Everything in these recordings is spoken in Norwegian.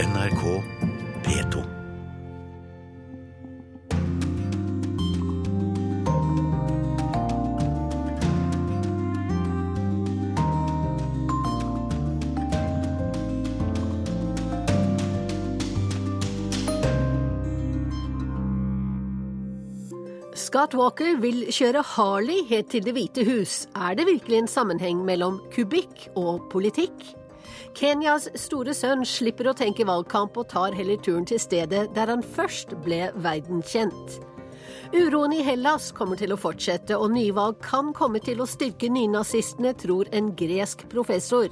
NRK P2. Scott Walker vil kjøre Harley helt til Det hvite hus. Er det virkelig en sammenheng mellom kubikk og politikk? Kenyas store sønn slipper å tenke valgkamp og tar heller turen til stedet der han først ble verdenskjent. Uroen i Hellas kommer til å fortsette, og nyvalg kan komme til å styrke nynazistene, tror en gresk professor.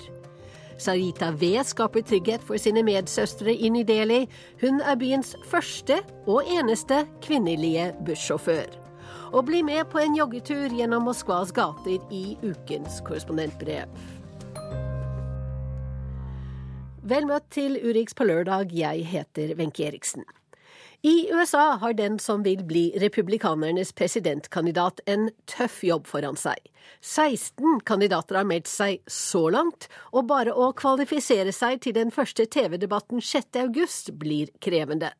Sarita V skaper trygghet for sine medsøstre i Nideli. Hun er byens første og eneste kvinnelige bussjåfør. Og bli med på en joggetur gjennom Moskvas gater i ukens korrespondentbrev. Vel møtt til Urix på lørdag, jeg heter Wenche Eriksen. I USA har den som vil bli republikanernes presidentkandidat en tøff jobb foran seg. 16 kandidater har meldt seg så langt, og bare å kvalifisere seg til den første TV-debatten 6. august blir krevende.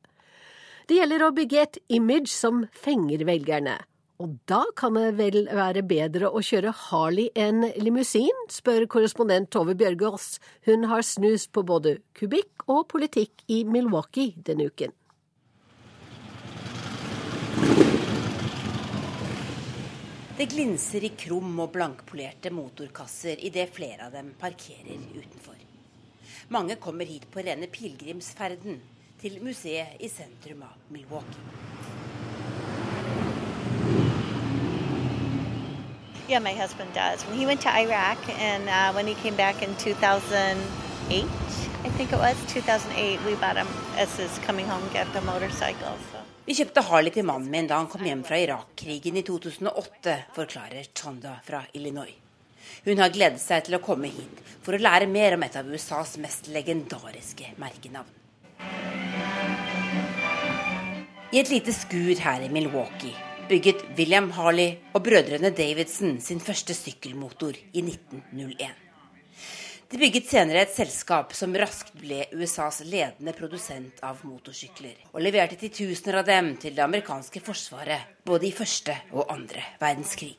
Det gjelder å bygge et image som fenger velgerne. Og da kan det vel være bedre å kjøre Harley enn limousin, spør korrespondent Tove Bjørgaas. Hun har snus på både kubikk og politikk i Milwaukee denne uken. Det glinser i krum og blankpolerte motorkasser idet flere av dem parkerer utenfor. Mange kommer hit på rene pilegrimsferden til museet i sentrum av Milwaukee. Yeah, my husband does. When he went to Iraq and uh, when he came back in 2008, I think it was 2008, we bought him as his coming home gift a motorcycle. So. Vi kjøpte Harley til mannen min da han kom hjem fra Irak-krigen i 2008, forklarer Tonda fra Illinois. Hun har gledet seg til å komme hit for å lære mer om et av USAs mest legendariske merkenavn. I et lite skur her i Milwaukee bygget William Harley og brødrene Davidson sin første sykkelmotor i 1901. De bygget senere et selskap som raskt ble USAs ledende produsent av motorsykler, og leverte titusener av dem til det amerikanske forsvaret både i første og andre verdenskrig.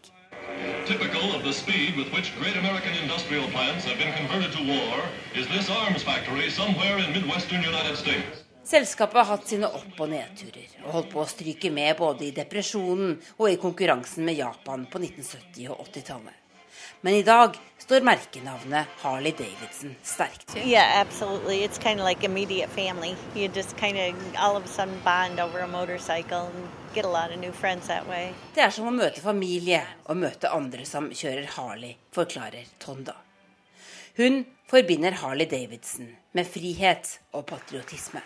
Typical of the speed with which great American industrial plants have been converted to war is this arms factory somewhere in States. Selskapet har hatt sine opp- og nedturer, og holdt på å stryke med både i depresjonen og i konkurransen med Japan på 1970- og 80-tallet. Men i dag står merkenavnet Harley Davidson sterkt. Yeah, absolutely. It's kind of like immediate family. You just kind of all of a sudden bond over a motorcycle and get a lot of new friends that way. Det er som å møte familie og møte andre som kjører Harley, forklarer Tonda. Hun forbinder Harley Davidson med frihet og patriotisme.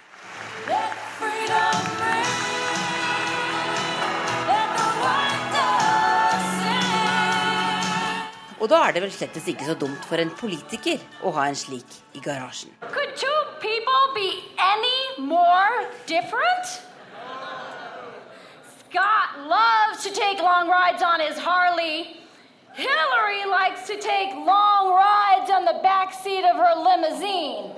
Og da er det vel slettes ikke så dumt for en politiker å ha en slik i garasjen. Could two people be any more different? Scott loves to take long rides on his Harley. Hillary likes to take long rides on the back seat of her limousine.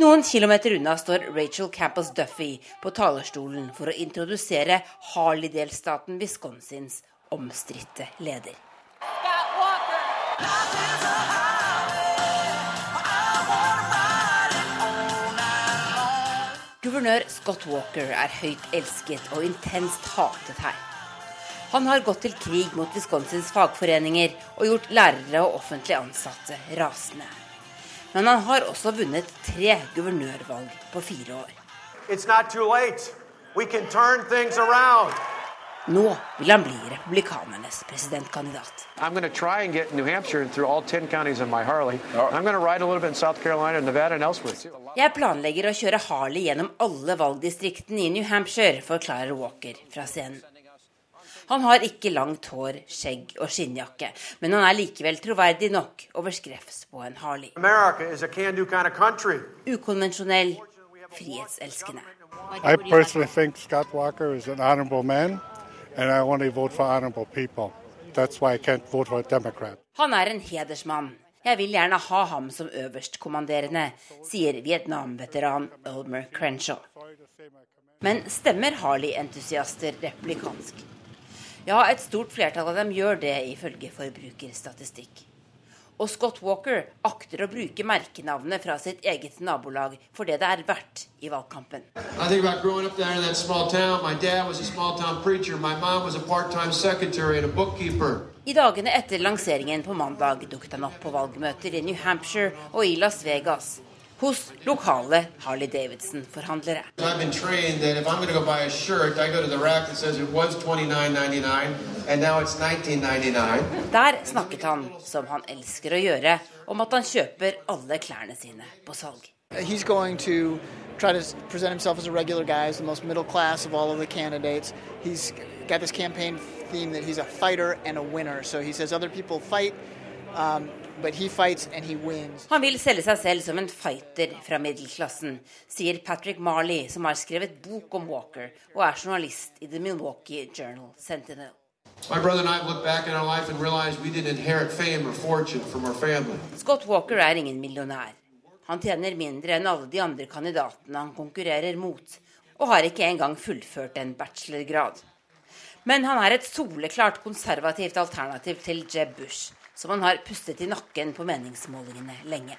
Noen kilometer unna står Rachel Campos Duffy på talerstolen for å introdusere Harley-delstaten Wisconsins omstridte leder. Guvernør Scott Walker er høyt elsket og intenst hatet her. Han har gått til krig mot Wisconsins fagforeninger og gjort lærere og offentlig ansatte rasende. Men han har også vunnet tre guvernørvalg på fire år. Nå vil han bli republikanernes presidentkandidat. I'm going to try and get New Hampshire through all 10 counties on my Harley. I'm going to ride a little bit in South Carolina, Nevada, and elsewhere. Jeg planlegger å kjøre Harley gjennom alle valgdistriktene i New Hampshire, forklarer Walker fra scenen. Han har ikke langt hår, skjegg og skinnjakke, men han er likevel troverdig nok over skrevs på en Harley. Kind of. Ukonvensjonell, frihetselskende. I personally think Scott Walker is an honorable man, and I only vote for honorable people. That's why I can't vote for a Democrat. Han er en hedersmann, Jeg vil gjerne ha ham som øverstkommanderende, sier Vietnam-veteran Elmer Crenshaw. Men stemmer Harley-entusiaster republikansk? Ja, et stort flertall av dem gjør det, ifølge forbrukerstatistikk. Og Scott Walker akter å bruke merkenavnet fra sitt eget nabolag for det det er verdt i valgkampen. I dagene etter lanseringen på mandag dukket han opp på valgmøter i New Hampshire og i Las Vegas hos lokale Harley Davidson-forhandlere. Der snakket han, som han elsker å gjøre, om at han kjøper alle klærne sine på salg. He's going to try to present himself as a regular guy, as the most middle class of all of the candidates. He's got this campaign theme that he's a fighter and a winner. So he says other people fight, um, han vil selge seg selv som en fighter fra middelklassen, sier Patrick Marley, som har skrevet bok om Walker og er journalist i The Milwaukee Journal Sentinel. Scott Walker er ingen millionær. Han tjener mindre enn alle de andre kandidatene han konkurrerer mot, og har ikke engang fullført en bachelorgrad. Men han er et soleklart konservativt alternativ til Jeb Bush, som han har pustet i nakken på meningsmålingene lenge.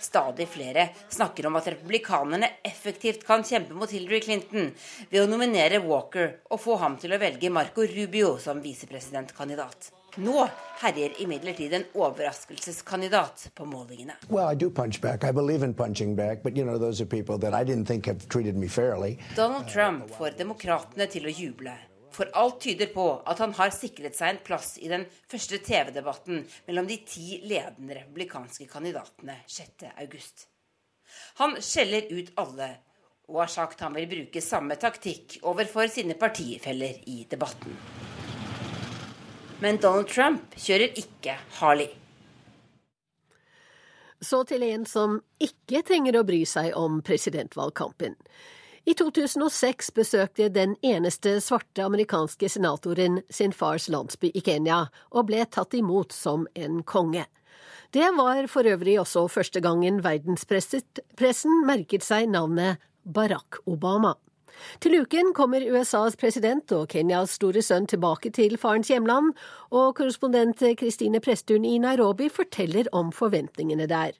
Stadig flere snakker om at republikanerne effektivt kan kjempe mot Hillary Clinton ved å nominere Walker og få ham til å velge Marco Rubio som visepresidentkandidat. Nå herjer imidlertid en overraskelseskandidat på målingene. Well, back, you know, Donald Trump får demokratene til å juble for alt tyder på at han har sikret seg en plass i den første TV-debatten mellom de ti ledende republikanske kandidatene 6.8. Han skjeller ut alle og har sagt han vil bruke samme taktikk overfor sine partifeller i debatten. Men Donald Trump kjører ikke Harley. Så til en som ikke trenger å bry seg om presidentvalgkampen. I 2006 besøkte den eneste svarte amerikanske senatoren sin fars landsby i Kenya, og ble tatt imot som en konge. Det var for øvrig også første gangen verdenspressen merket seg navnet Barack Obama. Til uken kommer USAs president og Kenyas store sønn tilbake til farens hjemland, og korrespondent Kristine Presttun i Nairobi forteller om forventningene der.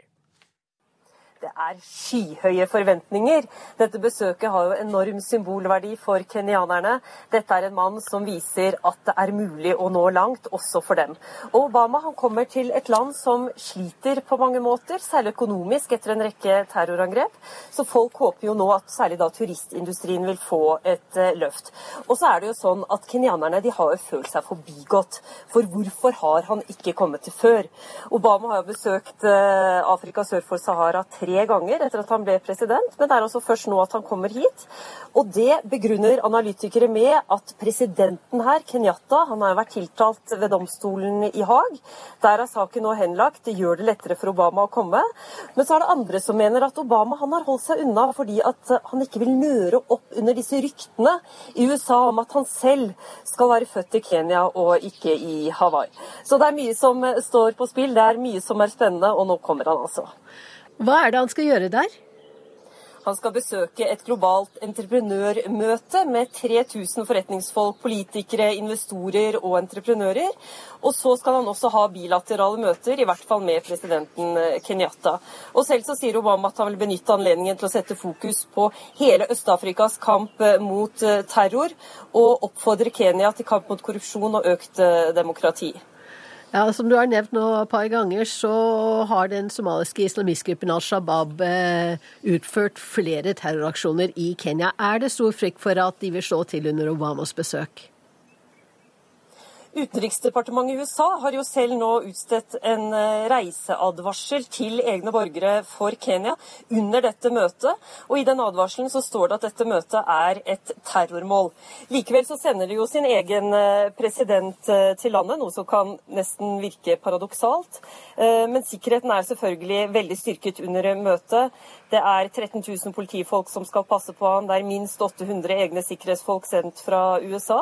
Det er skyhøye forventninger. Dette besøket har jo enorm symbolverdi for kenyanerne. Dette er en mann som viser at det er mulig å nå langt, også for dem. Og Obama han kommer til et land som sliter på mange måter, særlig økonomisk etter en rekke terrorangrep. Så folk håper jo nå at særlig da turistindustrien vil få et uh, løft. Og så er det jo sånn at kenyanerne de har jo følt seg forbigått. For hvorfor har han ikke kommet til før? Obama har jo besøkt uh, Afrika sør for Sahara tre tre ganger etter at han ble president, men det er altså først nå at han kommer hit. Og det begrunner analytikere med at presidenten her, Kenyatta, han har jo vært tiltalt ved domstolen i Haag. Der er saken nå henlagt. Det gjør det lettere for Obama å komme. Men så er det andre som mener at Obama han har holdt seg unna fordi at han ikke vil nøre opp under disse ryktene i USA om at han selv skal være født i Kenya og ikke i Hawaii. Så det er mye som står på spill. Det er mye som er spennende, og nå kommer han altså. Hva er det han skal gjøre der? Han skal besøke et globalt entreprenørmøte med 3000 forretningsfolk, politikere, investorer og entreprenører. Og så skal han også ha bilaterale møter, i hvert fall med presidenten eh, Kenyatta. Og selv så sier Obama at han vil benytte anledningen til å sette fokus på hele Øst-Afrikas kamp eh, mot eh, terror, og oppfordre Kenya til kamp mot korrupsjon og økt demokrati. Ja, Som du har nevnt nå et par ganger, så har den somaliske islamistgruppen Al Shabaab eh, utført flere terroraksjoner i Kenya. Er det stor frykt for at de vil slå til under Obamas besøk? Utenriksdepartementet i USA har jo selv nå utstedt en eh, reiseadvarsel til egne borgere for Kenya under dette møtet. Og I den advarselen så står det at dette møtet er et terrormål. Likevel så sender de jo sin egen eh, president eh, til landet, noe som kan nesten virke paradoksalt. Men sikkerheten er selvfølgelig veldig styrket under møtet. Det er 13 000 politifolk som skal passe på han. Det er minst 800 egne sikkerhetsfolk sendt fra USA.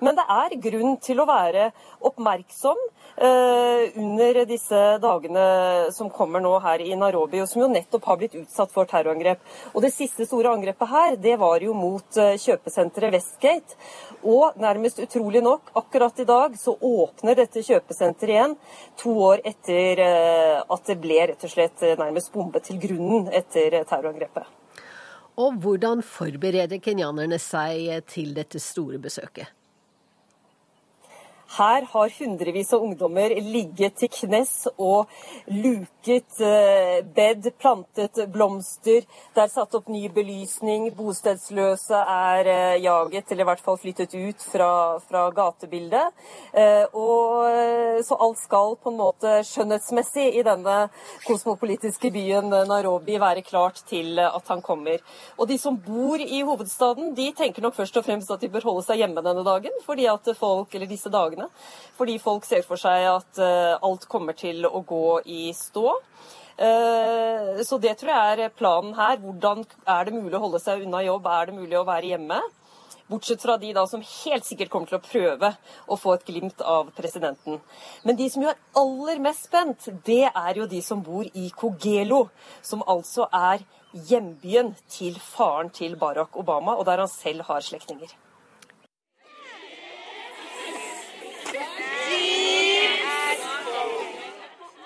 Men det er grunn til å være oppmerksom Eh, under disse dagene som kommer nå her i Nairobi, og som jo nettopp har blitt utsatt for terrorangrep. Og Det siste store angrepet her, det var jo mot eh, kjøpesenteret Westgate. Og nærmest utrolig nok, akkurat i dag så åpner dette kjøpesenteret igjen, to år etter eh, at det ble rett og slett nærmest bombet til grunnen etter terrorangrepet. Og hvordan forbereder kenyanerne seg til dette store besøket? Her har hundrevis av ungdommer ligget til knes og luket eh, bed, plantet blomster. Det er satt opp ny belysning. Bostedsløse er eh, jaget, eller i hvert fall flyttet ut fra, fra gatebildet. Eh, og, så alt skal på en måte skjønnhetsmessig i denne kosmopolitiske byen Nairobi være klart til at han kommer. Og de som bor i hovedstaden, de tenker nok først og fremst at de bør holde seg hjemme denne dagen, fordi at folk, eller disse dagene dagene. Fordi folk ser for seg at eh, alt kommer til å gå i stå. Eh, så det tror jeg er planen her. Hvordan er det mulig å holde seg unna jobb? Er det mulig å være hjemme? Bortsett fra de da som helt sikkert kommer til å prøve å få et glimt av presidenten. Men de som jo er aller mest spent, det er jo de som bor i Kogelo. Som altså er hjembyen til faren til Barack Obama, og der han selv har slektninger.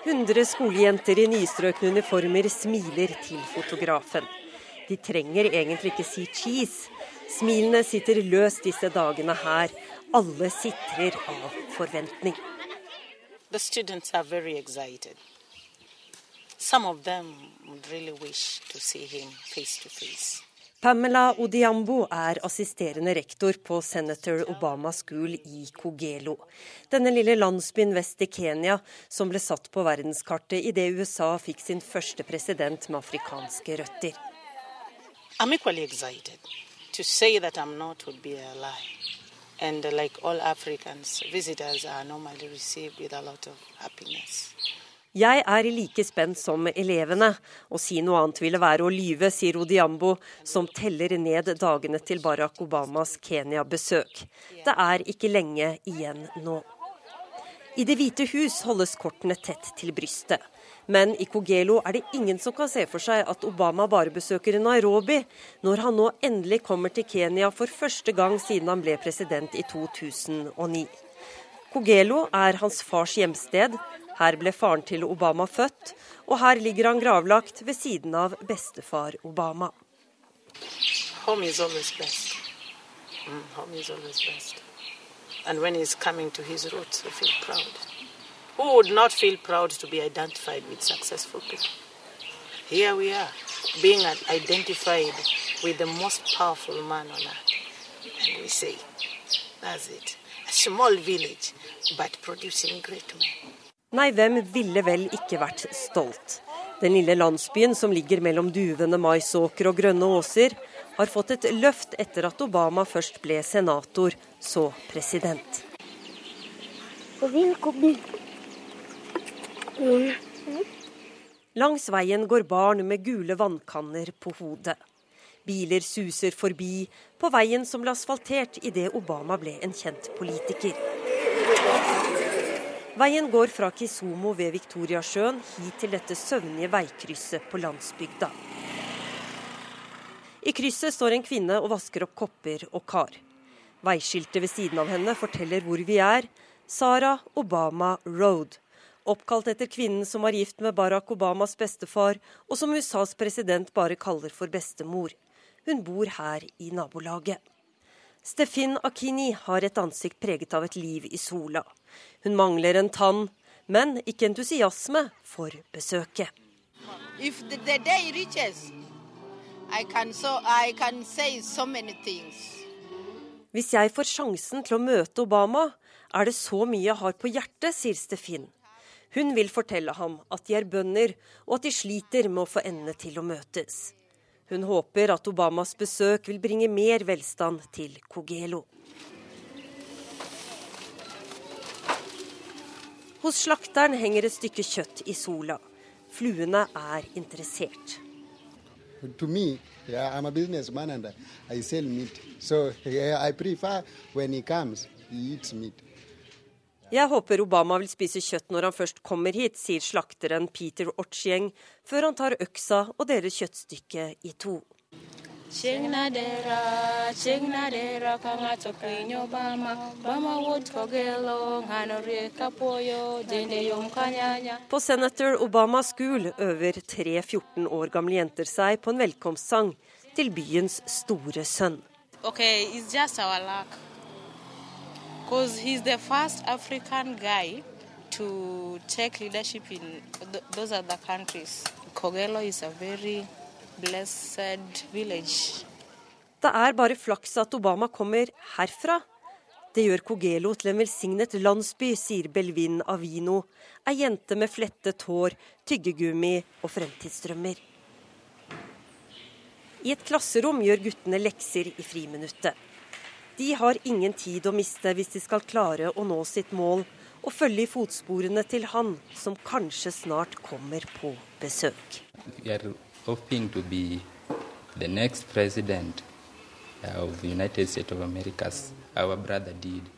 100 skolejenter i nystrøkne uniformer smiler til fotografen. De trenger egentlig ikke si cheese. Smilene sitter løst disse dagene her. Alle sitrer av forventning. The students are very excited. Some of them would really wish to face to face. Pamela Odiambo er assisterende rektor på Senator Obama School i Kogelo. Denne lille landsbyen vest i Kenya som ble satt på verdenskartet idet USA fikk sin første president med afrikanske røtter. I'm equally excited. To say that I'm not would be a lie. And like all Africans, visitors are normally received with a lot of happiness. Jeg er like spent som elevene. Å si noe annet ville være å lyve, sier Odiambo, som teller ned dagene til Barack Obamas Kenya-besøk. Det er ikke lenge igjen nå. I Det hvite hus holdes kortene tett til brystet. Men i Kogelo er det ingen som kan se for seg at Obama bare besøker Nairobi, når han nå endelig kommer til Kenya for første gang siden han ble president i 2009. Kogelo er hans fars hjemsted, her ble faren til Obama født, og her ligger han gravlagt ved siden av bestefar Obama. Home is always best. Mm, home is always best. And when he's coming to his roots, we feel proud. Who would not feel proud to be identified with successful people? Here we are, being identified with the most powerful man on earth. And we say, that's it. A small village, but producing great men. Nei, hvem ville vel ikke vært stolt? Den lille landsbyen som ligger mellom duvende maisåker og grønne åser, har fått et løft etter at Obama først ble senator, så president. Langs veien går barn med gule vannkanner på hodet. Biler suser forbi på veien som ble asfaltert idet Obama ble en kjent politiker. Veien går fra Kisomo ved Viktoriasjøen hit til dette søvnige veikrysset på landsbygda. I krysset står en kvinne og vasker opp kopper og kar. Veiskiltet ved siden av henne forteller hvor vi er. Sara Obama Road. Oppkalt etter kvinnen som var gift med Barack Obamas bestefar, og som USAs president bare kaller for bestemor. Hun bor her i nabolaget. Stefin Akini har et ansikt preget av et liv i sola. Hun mangler en tann, men ikke entusiasme for besøket. Reaches, so, so Hvis jeg får sjansen til å møte Obama, er det så mye jeg har på hjertet, sier Stefin. Hun vil fortelle ham at de er bønder, og at de sliter med å få endene til å møtes. Hun håper at Obamas besøk vil bringe mer velstand til Kogelo. Hos slakteren henger et stykke kjøtt i sola. Fluene er interessert. To me, yeah, I'm a businessman and I sell meat. So yeah, I prefer when he comes, he eats meat. Jeg håper Obama vil spise kjøtt når han først kommer hit, sier slakteren Peter Ortsgjeng, før han tar øksa og deler kjøttstykket i to. På Senator Obamas School øver tre 14 år gamle jenter seg på en velkomstsang til byens store sønn. Okay, it's just our luck. Because he's the first African guy to take leadership in th those other countries. Kogelo is a very blessed village. Det er bare flaks at Obama kommer herfra. Det gjør Kogelo til en velsignet landsby, sier Belvin Avino, ei jente med flettet hår, tyggegummi og fremtidsdrømmer. I et klasserom gjør guttene lekser i friminuttet. De har ingen tid å miste hvis de skal klare å nå sitt mål og følge i fotsporene til han som kanskje snart kommer på besøk. We are hoping to be the next president of the United States of America, our brother did.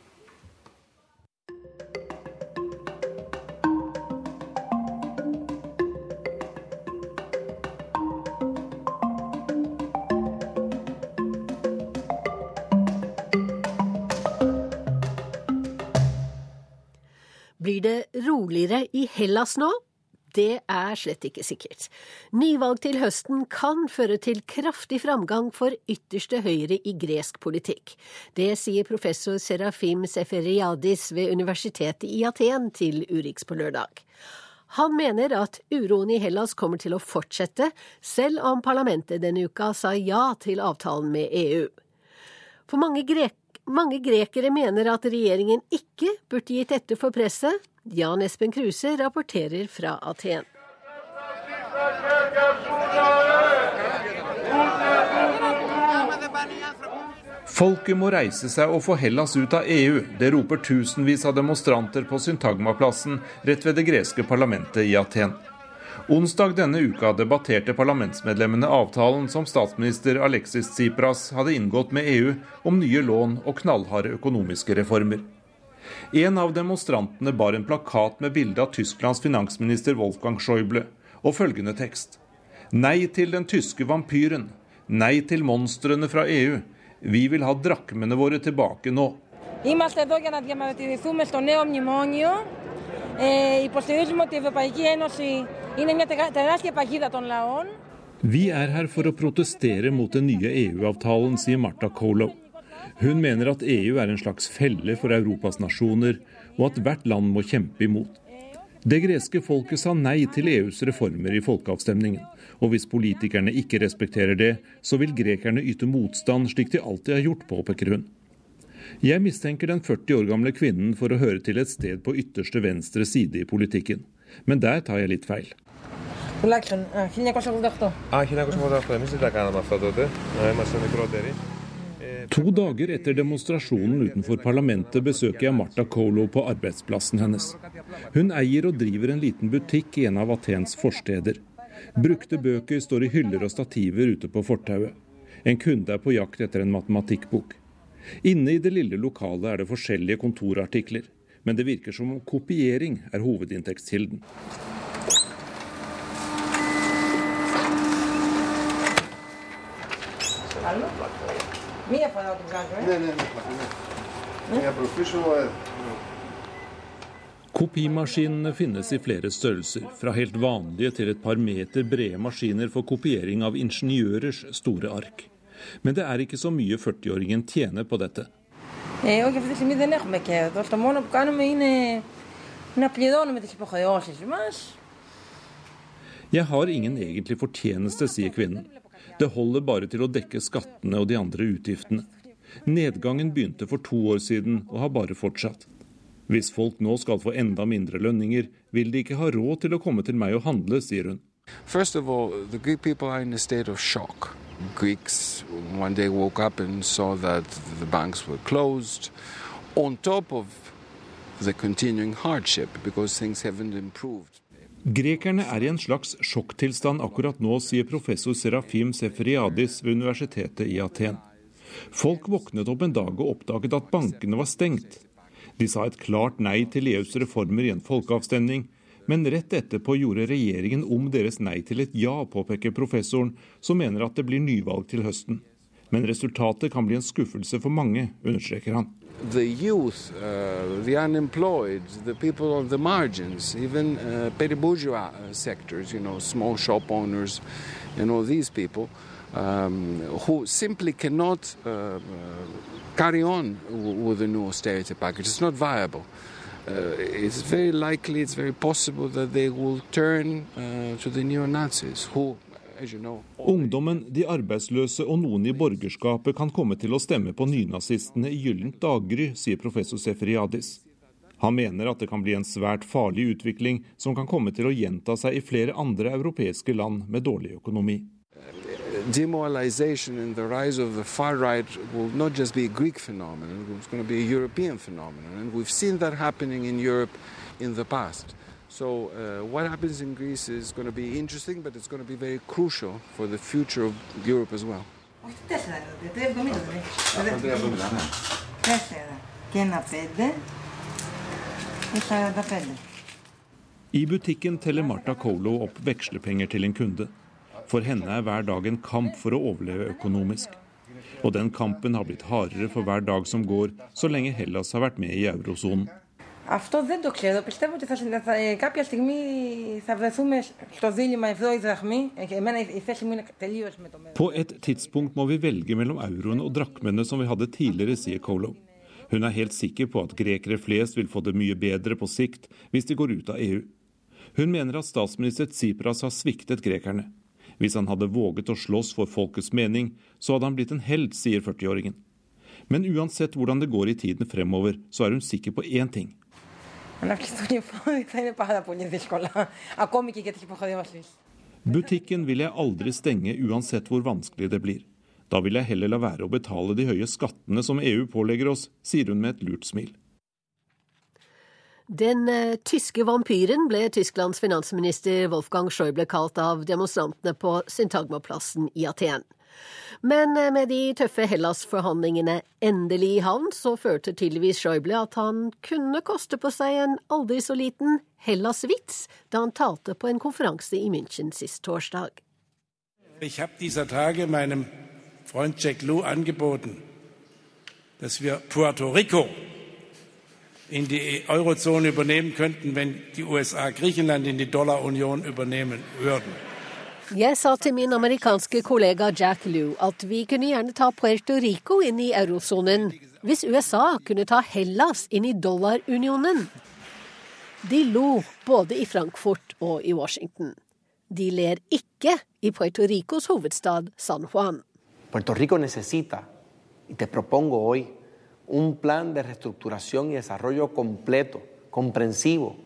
Roligere i Hellas nå? Det er slett ikke sikkert. Nyvalg til høsten kan føre til kraftig framgang for ytterste høyre i gresk politikk. Det sier professor Serafim Seferiadis ved Universitetet i Aten til Urix på lørdag. Han mener at uroen i Hellas kommer til å fortsette, selv om parlamentet denne uka sa ja til avtalen med EU. For mange, grek mange grekere mener at regjeringen ikke burde gitt etter for presset. Jan Espen Kruse rapporterer fra Aten. Folket må reise seg og få Hellas ut av EU. Det roper tusenvis av demonstranter på Syntagmaplassen rett ved det greske parlamentet i Aten. Onsdag denne uka debatterte parlamentsmedlemmene avtalen som statsminister Alexis Tsipras hadde inngått med EU om nye lån og knallharde økonomiske reformer. En av demonstrantene bar en plakat med bilde av Tysklands finansminister Wolfgang Schäuble og følgende tekst. Nei til den tyske vampyren. Nei til monstrene fra EU. Vi vil ha drakmene våre tilbake nå. Είμαστε εδώ για να διαμαρτυρηθούμε στο νέο μνημόνιο. Ε, υποστηρίζουμε ότι η Ευρωπαϊκή Ένωση είναι μια τεράστια παγίδα των λαών. Vi er her for å protestere mot den nye EU-avtalen, sier Marta Kolo. Hun mener at EU er en slags felle for Europas nasjoner, og at hvert land må kjempe imot. Det greske folket sa nei til EUs reformer i folkeavstemningen. Og hvis politikerne ikke respekterer det, så vil grekerne yte motstand, slik de alltid har gjort, påpeker hun. Jeg mistenker den 40 år gamle kvinnen for å høre til et sted på ytterste venstre side i politikken. Men der tar jeg litt feil. Τουλάχιστον 1988. Α, 1988. Εμείς δεν τα κάναμε αυτό τότε. Είμαστε μικρότεροι. To dager etter demonstrasjonen utenfor parlamentet besøker jeg Marta Kolo på arbeidsplassen hennes. Hun eier og driver en liten butikk i en av Athens forsteder. Brukte bøker står i hyller og stativer ute på fortauet. En kunde er på jakt etter en matematikkbok. Inne i det lille lokalet er det forskjellige kontorartikler, men det virker som om kopiering er hovedinntektskilden. Μία φορά το κάνω, Ναι, ναι, ναι. Μια προφήσω. Kopimaskinene finnes i flere størrelser, fra helt vanlige til et par meter brede maskiner for kopiering av ingeniørers store ark. Men det er ikke så mye 40-åringen tjener på dette. Ε, όχι, αυτή τη στιγμή δεν έχουμε κέρδος. Το μόνο που κάνουμε είναι να πληρώνουμε τις υποχρεώσεις μας. Jeg har ingen egentlig fortjeneste, sier kvinnen. Det holder bare til å dekke skattene og de andre utgiftene. Nedgangen begynte for to år siden og har bare fortsatt. Hvis folk nå skal få enda mindre lønninger, vil de ikke ha råd til å komme til meg og handle, sier hun. First of all, the Greek people are in a state of shock. Greeks one day woke up and saw that the banks were closed. On top of the continuing hardship because things haven't improved. Grekerne er i en slags sjokktilstand akkurat nå, sier professor Serafim Seferiadis ved universitetet i Aten. Folk våknet opp en dag og oppdaget at bankene var stengt. De sa et klart nei til EUs reformer i en folkeavstemning, men rett etterpå gjorde regjeringen om deres nei til et ja, påpeker professoren, som mener at det blir nyvalg til høsten. Men resultatet kan bli en skuffelse for mange, understreker han. The youth, uh, the unemployed, the people on the margins, even uh, petty bourgeois uh, sectors, you know, small shop owners, and all these people um, who simply cannot uh, uh, carry on with the new austerity package. It's not viable. Uh, it's very likely, it's very possible that they will turn to the neo Nazis who Ungdommen, de arbeidsløse og noen i borgerskapet kan komme til å stemme på nynazistene i gyllent daggry, sier professor Seferiadis. Han mener at det kan bli en svært farlig utvikling som kan komme til å gjenta seg i flere andre europeiske land med dårlig økonomi. Demoralization and the rise of the far right will not just be a Greek phenomenon, it's going to be a European phenomenon. And we've seen that happening in Europe in the past. So uh, what happens in Greece is going to be interesting, but it's going to be very crucial for the future of Europe as well. I butikken teller Marta Kolo opp vekslepenger til en kunde. For henne er hver dag en kamp for å overleve økonomisk. Og den kampen har blitt hardere for hver dag som går, så lenge Hellas har vært med i eurosonen. Αυτό δεν το ξέρω. Πιστεύω ότι θα, θα, κάποια στιγμή θα βρεθούμε στο δίλημα ευρώ ή δραχμή. Εμένα η θέση μου είναι τελείω με το μέλλον. På et tidspunkt må vi velge mellom euroen og drakmene som vi hadde tidligere, sier Kolo. Hun er helt sikker på at grekere flest vil få det mye bedre på sikt hvis de går ut av EU. Hun mener at statsminister Tsipras har sviktet grekerne. Hvis han hadde våget å slåss for folkets mening, så hadde han blitt en helt, sier 40-åringen. Men uansett hvordan det går i tiden fremover, så er hun sikker på én ting. Butikken vil jeg aldri stenge uansett hvor vanskelig det blir. Da vil jeg heller la være å betale de høye skattene som EU pålegger oss, sier hun med et lurt smil. Den uh, tyske vampyren ble Tysklands finansminister Wolfgang Schäuble kalt av demonstrantene på Syntagmaplassen i Aten. Men eh, med de tøffe Hellas-forhandlingene endelig i havn, så førte tydeligvis Schäuble at han kunne koste på seg en aldri så liten Hellas-vits da han talte på en konferanse i München sist torsdag. Ich habe dieser Tage meinem Freund Jack Lew angeboten, dass wir Puerto Rico in die Eurozone übernehmen könnten, wenn die USA Griechenland in die Dollarunion übernehmen würden. Jeg sa til min amerikanske kollega Jack Lew at vi kunne gjerne ta Puerto Rico inn i eurosonen hvis USA kunne ta Hellas inn i dollarunionen. De lo både i Frankfurt og i Washington. De ler ikke i Puerto Ricos hovedstad San Juan. Puerto Rico necesita, y te propongo hoy, un plan de reestructuración y desarrollo completo, comprensivo,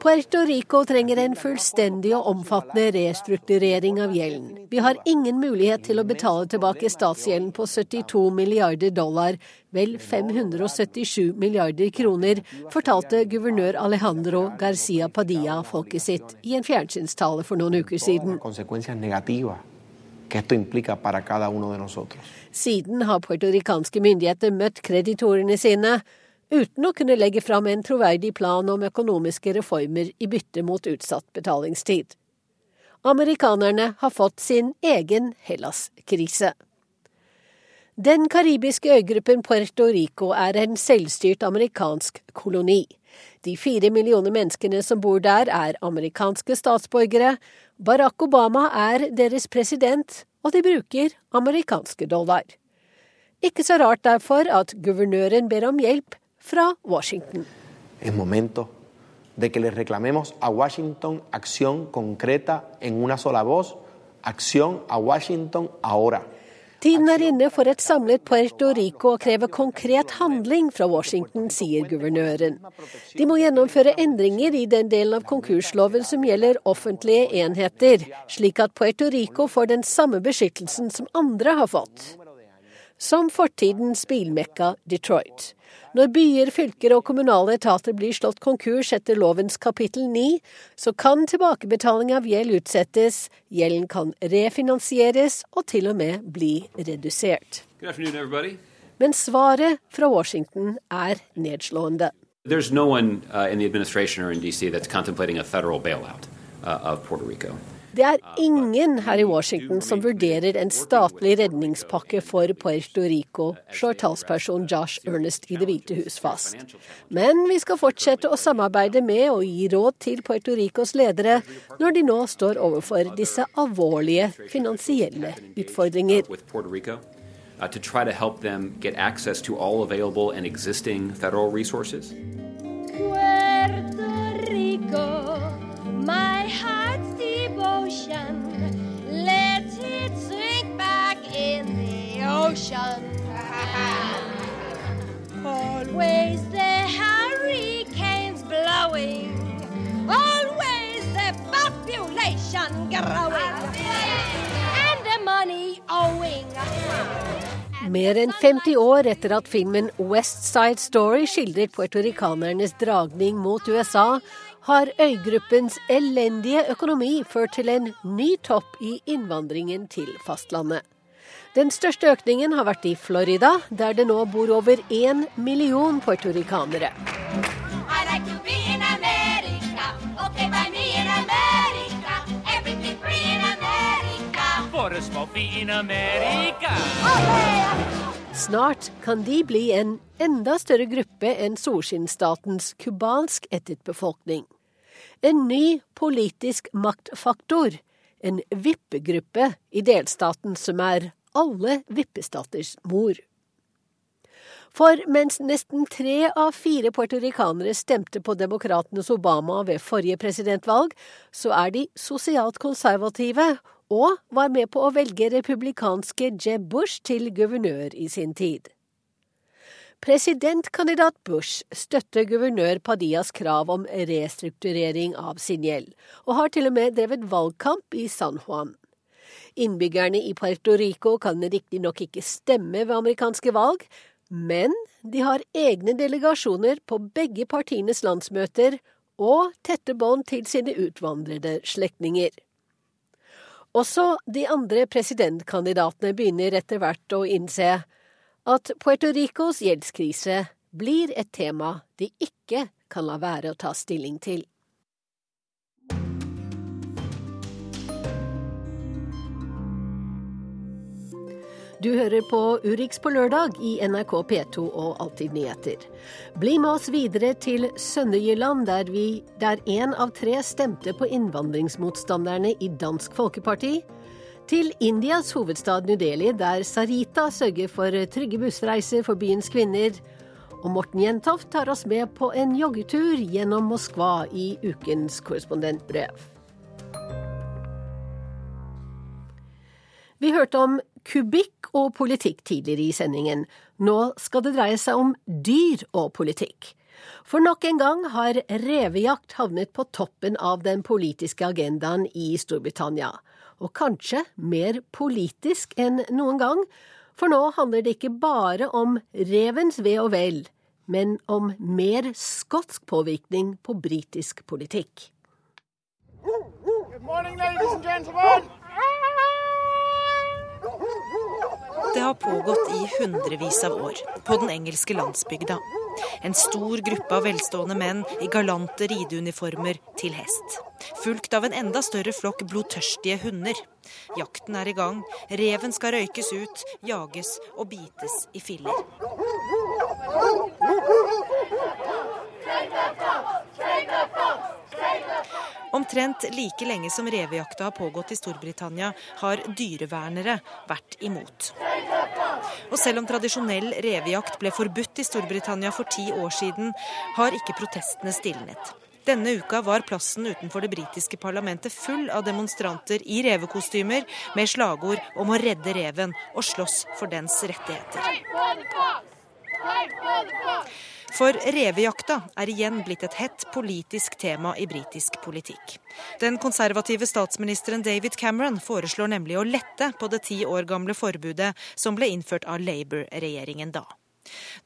Puerto Rico trenger en fullstendig og omfattende restrukturering av gjelden. Vi har ingen mulighet til å betale tilbake statsgjelden på 72 milliarder dollar, vel 577 milliarder kroner, fortalte guvernør Alejandro Garcia Padilla folket sitt i en fjernsynstale for noen uker siden. Siden har puertorikanske myndigheter møtt kreditorene sine uten å kunne legge fram en troverdig plan om økonomiske reformer i bytte mot utsatt betalingstid. Amerikanerne har fått sin egen Hellas-krise. Den karibiske øygruppen Puerto Rico er en selvstyrt amerikansk koloni. De fire millioner menneskene som bor der, er amerikanske statsborgere. Barack Obama er deres president, og de bruker amerikanske dollar. Ikke så rart derfor at guvernøren ber om hjelp fra Washington. Es momento de que le reclamemos a Washington acción concreta en una sola voz, acción a Washington ahora. Tiden er inne for et samlet Puerto Rico å kreve konkret handling fra Washington, sier guvernøren. De må gjennomføre endringer i den delen av konkursloven som gjelder offentlige enheter, slik at Puerto Rico får den samme beskyttelsen som andre har fått. som fortidens bilmekka Detroit. Når byer, fylker og kommunale etater blir slått konkurs etter lovens kapittel 9, så kan tilbakebetaling av gjeld utsettes, gjelden kan refinansieres og til og med bli redusert. Men svaret fra Washington er nedslående. There's no one uh, in the administration or in DC that's contemplating a federal bailout uh, of Puerto Rico. Det er ingen her i Washington som vurderer en statlig redningspakke for Puerto Rico, slår talsperson Josh Ernest i Det hvite hus fast. Men vi skal fortsette å samarbeide med og gi råd til Puerto Ricos ledere når de nå står overfor disse alvorlige finansielle utfordringer. Uh, to try to help them get access to all available and existing federal resources. Puerto Rico, my heart's devotion. Let it sink back in the ocean. Always the hurricanes blowing. Always the population growing. Mer enn 50 år etter at filmen West Side Story skildret puertoricanernes dragning mot USA, har øygruppens elendige økonomi ført til en ny topp i innvandringen til fastlandet. Den største økningen har vært i Florida, der det nå bor over én million puertoricanere. Like. Okay. For a small fee in America. Snart kan de bli en enda større gruppe enn solskinnsstatens cubansk ættet befolkning. En ny politisk maktfaktor, en vippegruppe i delstaten som er alle vippestaters mor. For mens nesten tre av fire puertoricanere stemte på demokratenes Obama ved forrige presidentvalg, så er de sosialt konservative og var med på å velge republikanske Jeb Bush til guvernør i sin tid. Presidentkandidat Bush støtter guvernør Padillas krav om restrukturering av sin gjeld, og har til og med drevet valgkamp i San Juan. Innbyggerne i Puerto Rico kan riktignok ikke stemme ved amerikanske valg, men de har egne delegasjoner på begge partienes landsmøter og tette bånd til sine utvandrede slektninger. Også de andre presidentkandidatene begynner etter hvert å innse at Puerto Ricos gjeldskrise blir et tema de ikke kan la være å ta stilling til. Du hører på Urix på lørdag i NRK P2 og Alltid nyheter. Bli med oss videre til Sønderjylland, der, vi, der en av tre stemte på innvandringsmotstanderne i Dansk Folkeparti. Til Indias hovedstad New Delhi, der Sarita sørger for trygge bussreiser for byens kvinner. Og Morten Jentoft tar oss med på en joggetur gjennom Moskva i ukens korrespondentbrev. Vi hørte om kubikk og politikk tidligere i sendingen. Nå skal det dreie seg om dyr og politikk. For nok en gang har revejakt havnet på toppen av den politiske agendaen i Storbritannia. Og kanskje mer politisk enn noen gang, for nå handler det ikke bare om revens ve og vel, men om mer skotsk påvirkning på britisk politikk. Good morning, ladies and gentlemen. Det har pågått i hundrevis av år på den engelske landsbygda. En stor gruppe av velstående menn i galante rideuniformer til hest. Fulgt av en enda større flokk blodtørstige hunder. Jakten er i gang. Reven skal røykes ut, jages og bites i filler. Omtrent like lenge som revejakta har pågått i Storbritannia, har dyrevernere vært imot. Og selv om tradisjonell revejakt ble forbudt i Storbritannia for ti år siden, har ikke protestene stilnet. Denne uka var plassen utenfor det britiske parlamentet full av demonstranter i revekostymer med slagord om å redde reven og slåss for dens rettigheter. For revejakta er igjen blitt et hett politisk tema i britisk politikk. Den konservative statsministeren David Cameron foreslår nemlig å lette på det ti år gamle forbudet som ble innført av Labour-regjeringen da.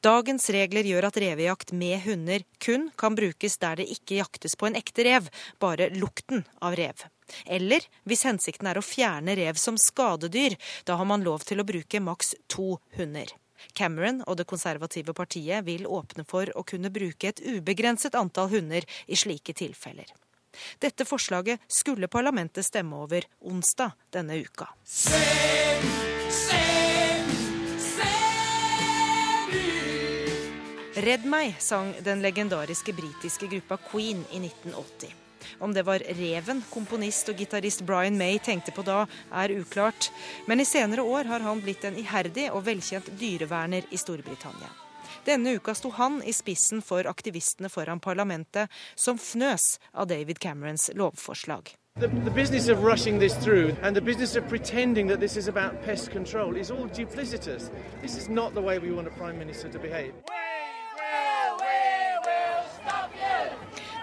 Dagens regler gjør at revejakt med hunder kun kan brukes der det ikke jaktes på en ekte rev, bare lukten av rev. Eller hvis hensikten er å fjerne rev som skadedyr, da har man lov til å bruke maks to hunder. Cameron og det konservative partiet vil åpne for å kunne bruke et ubegrenset antall hunder i slike tilfeller. Dette forslaget skulle parlamentet stemme over onsdag denne uka. Redd meg, sang den legendariske britiske gruppa Queen i 1980. Om det var reven komponist og gitarist Brian May tenkte på da, er uklart. Men i senere år har han blitt en iherdig og velkjent dyreverner i Storbritannia. Denne uka sto han i spissen for aktivistene foran parlamentet, som fnøs av David Camerons lovforslag. The, the, business of rushing this through and the business of pretending control.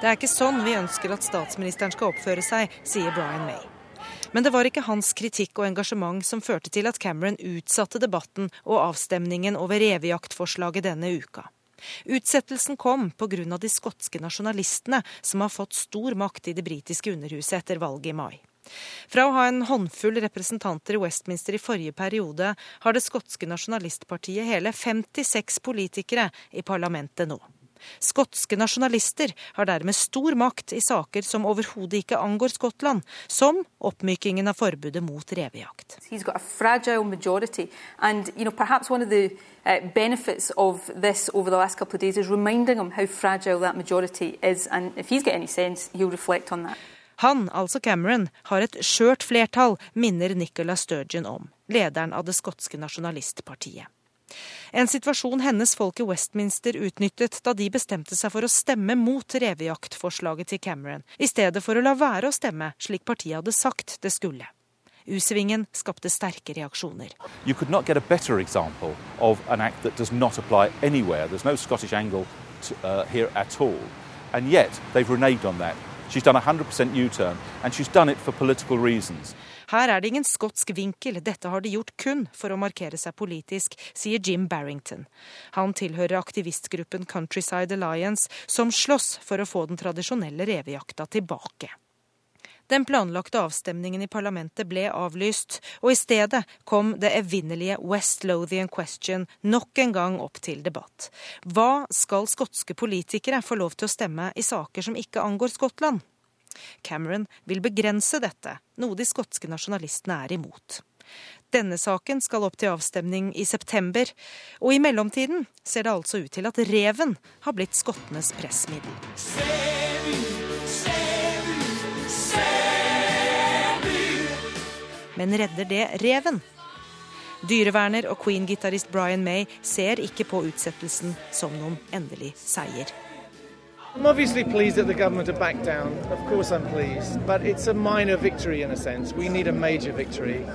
Det er ikke sånn vi ønsker at statsministeren skal oppføre seg, sier Brian May. Men det var ikke hans kritikk og engasjement som førte til at Cameron utsatte debatten og avstemningen over revejaktforslaget denne uka. Utsettelsen kom pga. de skotske nasjonalistene, som har fått stor makt i det britiske underhuset etter valget i mai. Fra å ha en håndfull representanter i Westminster i forrige periode, har det skotske nasjonalistpartiet hele 56 politikere i parlamentet nå. Skotske nasjonalister har dermed stor makt i saker som overhodet ikke angår Skottland, som oppmykingen av forbudet mot revejakt. Uh, benefits of this over the last couple of days is reminding him how fragile that majority is. And if he's got any sense, he'll reflect on that. Han, altså Cameron, har et skjørt flertall, minner Nicola Sturgeon om, lederen av det skotske nasjonalistpartiet. En situasjon hennes folk i Westminster utnyttet da de bestemte seg for å stemme mot revejaktforslaget til Cameron, i stedet for å la være å stemme slik partiet hadde sagt det skulle. U-svingen skapte sterke reaksjoner. You could not get a better example of an act that does not apply anywhere. There's no Scottish angle to, uh, here at all. And yet they've reneged on that. She's done a 100% U-turn, and she's done it for political reasons. Her er det ingen skotsk vinkel, dette har de gjort kun for å markere seg politisk, sier Jim Barrington. Han tilhører aktivistgruppen Countryside Alliance, som slåss for å få den tradisjonelle revejakta tilbake. Den planlagte avstemningen i parlamentet ble avlyst, og i stedet kom det evinnelige West Lothian Question nok en gang opp til debatt. Hva skal skotske politikere få lov til å stemme i saker som ikke angår Skottland? Cameron vil begrense dette, noe de skotske nasjonalistene er imot. Denne saken skal opp til avstemning i september, og i mellomtiden ser det altså ut til at reven har blitt skottenes pressmiddel. Men redder det reven? Dyreverner og Queen-gitarist Brian May ser ikke på utsettelsen som noen endelig seier. I'm obviously pleased that the government have backed down. Of course, I'm pleased. But it's a minor victory in a sense. We need a major victory.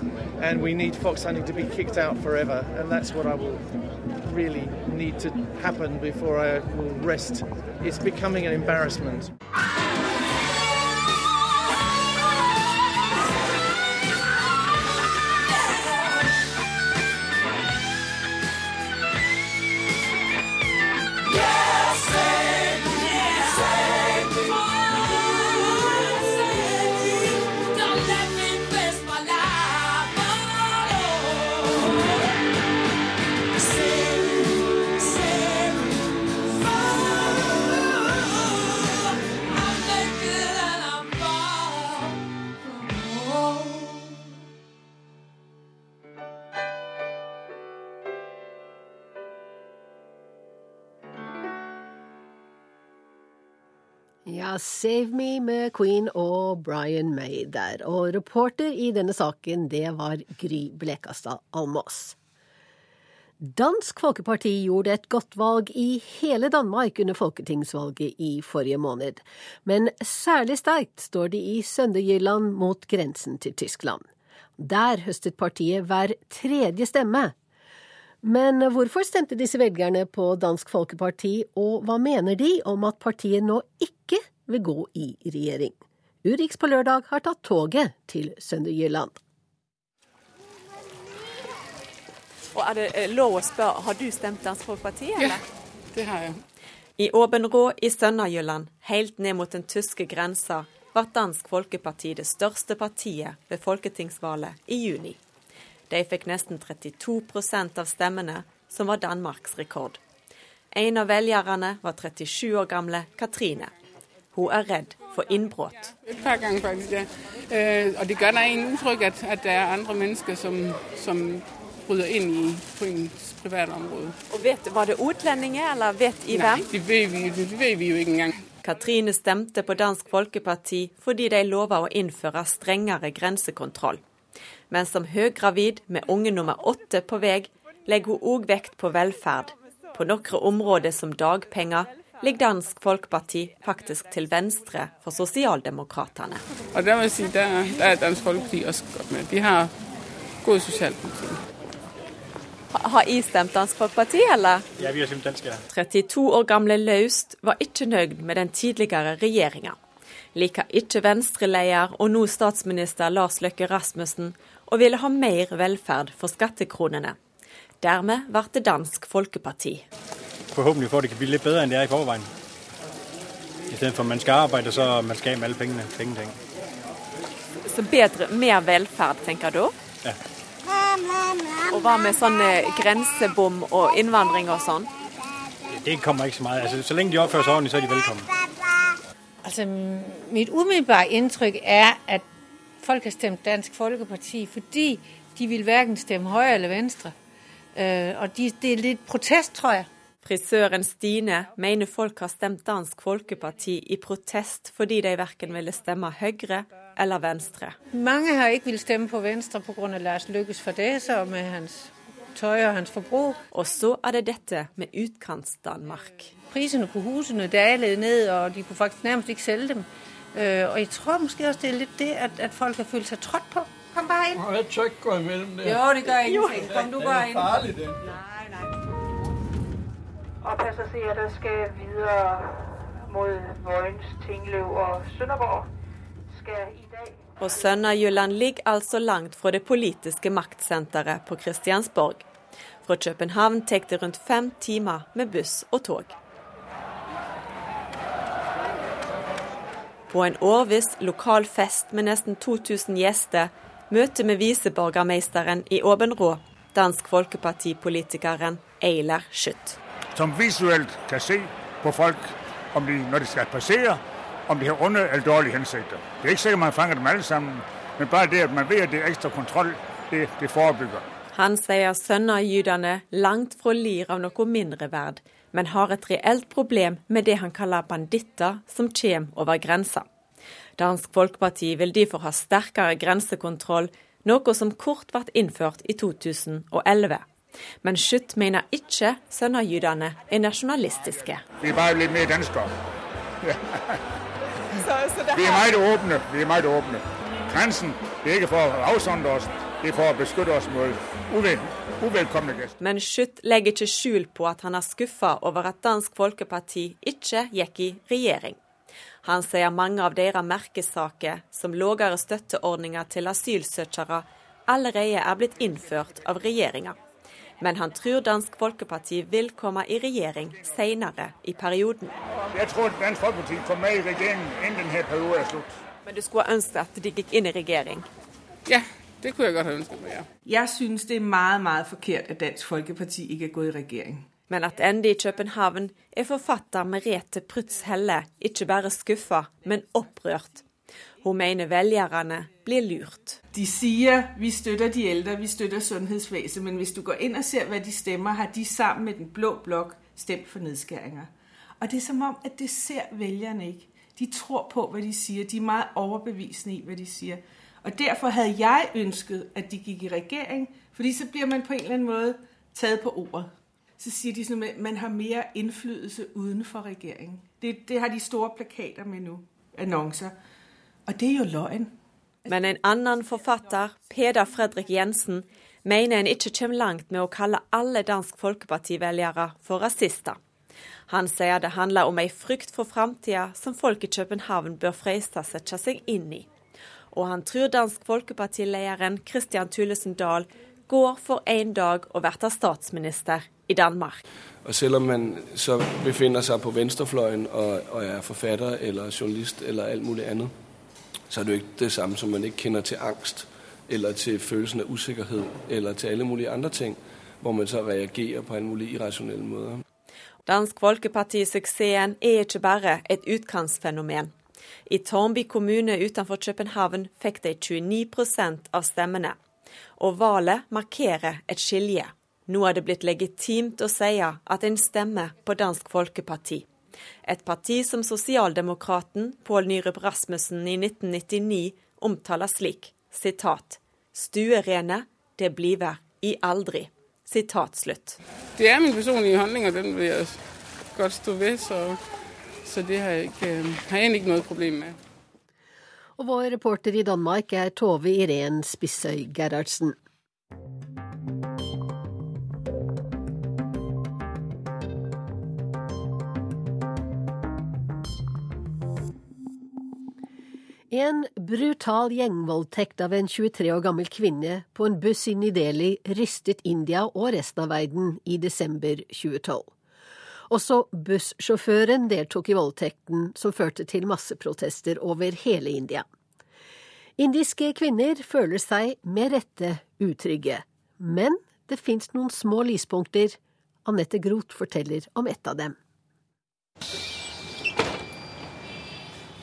And we need fox hunting to be kicked out forever. And that's what I will really need to happen before I will rest. It's becoming an embarrassment. Save Me med Queen og Brian May der. Og reporter i denne saken, det var Gry Blekastad Almås. Dansk Folkeparti gjorde et godt valg i hele Danmark under folketingsvalget i forrige måned. Men særlig sterkt står de i Sønderjylland mot grensen til Tyskland. Der høstet partiet hver tredje stemme. Men hvorfor stemte disse velgerne på Dansk Folkeparti, og hva mener de om at partiet nå ikke vil gå i regjering? Urix på lørdag har tatt toget til Sønderjylland. Og er det eh, lov å spørre, har du stemt Dansk Folkeparti, eller? Ja, det har jeg. I Åbenrå i Sønderjylland, helt ned mot den tyske grensa, ble Dansk Folkeparti det største partiet ved folketingsvalget i juni. De fikk nesten 32% av stemmene, som var Danmarks rekord. En av velgerne var 37 år gamle Katrine. Hun er redd for innbrudd. Et par ganger, faktisk, ja. Øh, og det gjør da en inntrykk at, at det er andre mennesker som, som bryter inn i, på ens private område. Og vet, Var det utlendinger, eller vet i hvem? Nei, det vet, vi, det vet vi jo ikke engang. Katrine stemte på Dansk Folkeparti fordi de lova å innføre strengere grensekontroll. Men som høygravid med unge nummer åtte på vei, legger hun òg vekt på velferd. På noen områder som dagpenger ligger Dansk Folkeparti faktisk til venstre for Sosialdemokratene. Og der må jeg si, der, der er Dansk Folkeparti også godt med. De har god sosialpolitikk. Har I stemt Dansk Folkeparti, eller? Ja, vi har stemt dansk, ja. 32 år gamle Laust var ikke nøyd med den tidligere regjeringa. Liker ikke Venstre-leder og nå statsminister Lars Løkke Rasmussen og ville ha mer velferd for skattekronene. Dermed ble det Dansk Folkeparti. Forhåpentlig for at det kan bli litt bedre enn det er i forveien. I stedet for at man skal arbeide, så man skal av med alle pengene. Penge, penge. Så bedre, mer velferd, tenker du? Ja. Og hva med sånn grensebom og innvandring og sånn? Det kommer ikke så mye. Altså, så lenge de oppfører seg ordentlig, så er de velkomne. Altså, mitt umiddelbare inntrykk er at folk har stemt Dansk Folkeparti fordi de vil verken stemme høyre eller venstre. Uh, og de, det er litt protest, tror jeg. Frisøren Stine mener folk har stemt Dansk Folkeparti i protest fordi de verken ville stemme Høyre eller Venstre. Mange har ikke villet stemme på Venstre pga. Lars Lykkes fadeser med hans tøy og hans forbruk. Og så er det dette med Utkants-Danmark. Prisene på husene dalet ned, og de kunne faktisk nærmest ikke selge dem. Uh, og jeg tror måske også det er litt det at, at folk har følt seg trådt på. Kom bare inn. Jeg tør ikke gå imellem det. Jo, det gør ingenting. Kom du bare inn. Det er farlig, det. Nei, nei. Og passasjerer skal videre mot Vojens, Tinglev og Sønderborg. Skal i dag Og Sønderjylland ligger altså langt fra det politiske maktsenteret på Kristiansborg. Fra København tar det rundt fem timer med buss og tog. På en årviss lokal fest med nesten 2000 gjester møter med viseborgermeisteren i Åbenrå, Dansk Folkeparti-politikeren Eiler Schütt. Som visuelt kan se på folk om de, når de skal passere, om de har onde eller dårlige hensikter. Det er ikke sikkert man fanger dem alle sammen, men bare det at man vet at det er ekstra kontroll, det, det forebygger. Han sier sønderjydene langt fra lir av noe mindreverd, men har et reelt problem med det han kaller banditter som kommer over grensa. Dansk Folkeparti vil derfor ha sterkere grensekontroll, noe som kort ble innført i 2011. Men Schütt mener ikke sønderjydene er nasjonalistiske. Vi er bare litt mer det Vi er meget åpne. Vi er meget åpne. Grensen det er ikke for å avsondre oss, det er for å beskytte oss mot gjester. Men Schütt legger ikke skjul på at han er skuffa over at Dansk Folkeparti ikke gikk i regjering. Han sier mange av deres merkesaker, som lavere støtteordninger til asylsøkere, allerede er blitt innført av regjeringa. Men han tror Dansk Folkeparti vil komme i regjering senere i perioden. Jeg tror Dansk Folkeparti kommer i regjeringen innen denne perioden er slutt. Men du skulle ønske at de gikk inn i regjering? Ja, det kunne jeg godt ha ønsket meg, ja. Jeg synes det er meget, meget forkert at Dansk Folkeparti ikke er gået i regjering. Men tilbake i København er forfatter Merete Prytz Helle ikke bare skuffa, men opprørt. Hun mener velgerne blir lurt. De sier vi støtter de eldre, vi støtter sundhetsvesenet, men hvis du går inn og ser hva de stemmer, har de sammen med den blå blok stemt for nedskæringer. Og det er som om at det ser velgerne ikke. De tror på hva de sier. De er meget overbevisende i hva de sier. Og Derfor hadde jeg ønsket at de gikk i regjering, fordi så blir man på en eller annen måte tatt på ordet. Så sier de sådan, at man har mer innflytelse utenfor regjeringen. Det, det har de store plakater med nå. Annonser. Og det er jo løgn. Men en annen forfatter, Peder Fredrik Jensen, mener en ikke kommer langt med å kalle alle Dansk Folkeparti-velgere for rasister. Han sier det handler om ei frykt for framtida som folk i København bør freiste sette seg inn i. Og han tror Dansk Folkeparti-lederen Christian Thulesen Dahl går for en dag å bli statsminister i Danmark. Og selv om man så befinner seg på venstrefløyen og, og er forfatter eller journalist eller alt mulig annet, så er det jo ikke det samme som man ikke kjenner til angst eller til følelsen av usikkerhet eller til alle mulige andre ting, hvor man så reagerer på alle mulige irrasjonelle måter. Dansk Folkeparti-suksessen er ikke bare et utkantsfenomen. I Tårnby kommune utenfor København fikk de 29% av stemmene. Og valget markerer et skilje. Nå er det blitt legitimt å si at en stemmer på Dansk Folkeparti. Et parti som sosialdemokraten Pål Nyrup Rasmussen i 1999 omtaler slik sitat, 'Stuerene, det bliver i aldri'. Sitat slutt. Det er min personlige handling, og den vil jeg godt stå ved, så, så det har jeg, ikke, har jeg ikke noe problem med. Og vår reporter i Danmark er Tove Irén Spissøy Gerhardsen. En brutal gjengvoldtekt av en 23 år gammel kvinne på en buss i New Delhi rystet India og resten av verden i desember 2012. Også bussjåføren deltok i voldtekten, som førte til masseprotester over hele India. Indiske kvinner føler seg med rette utrygge, men det fins noen små lyspunkter. Anette Groth forteller om ett av dem.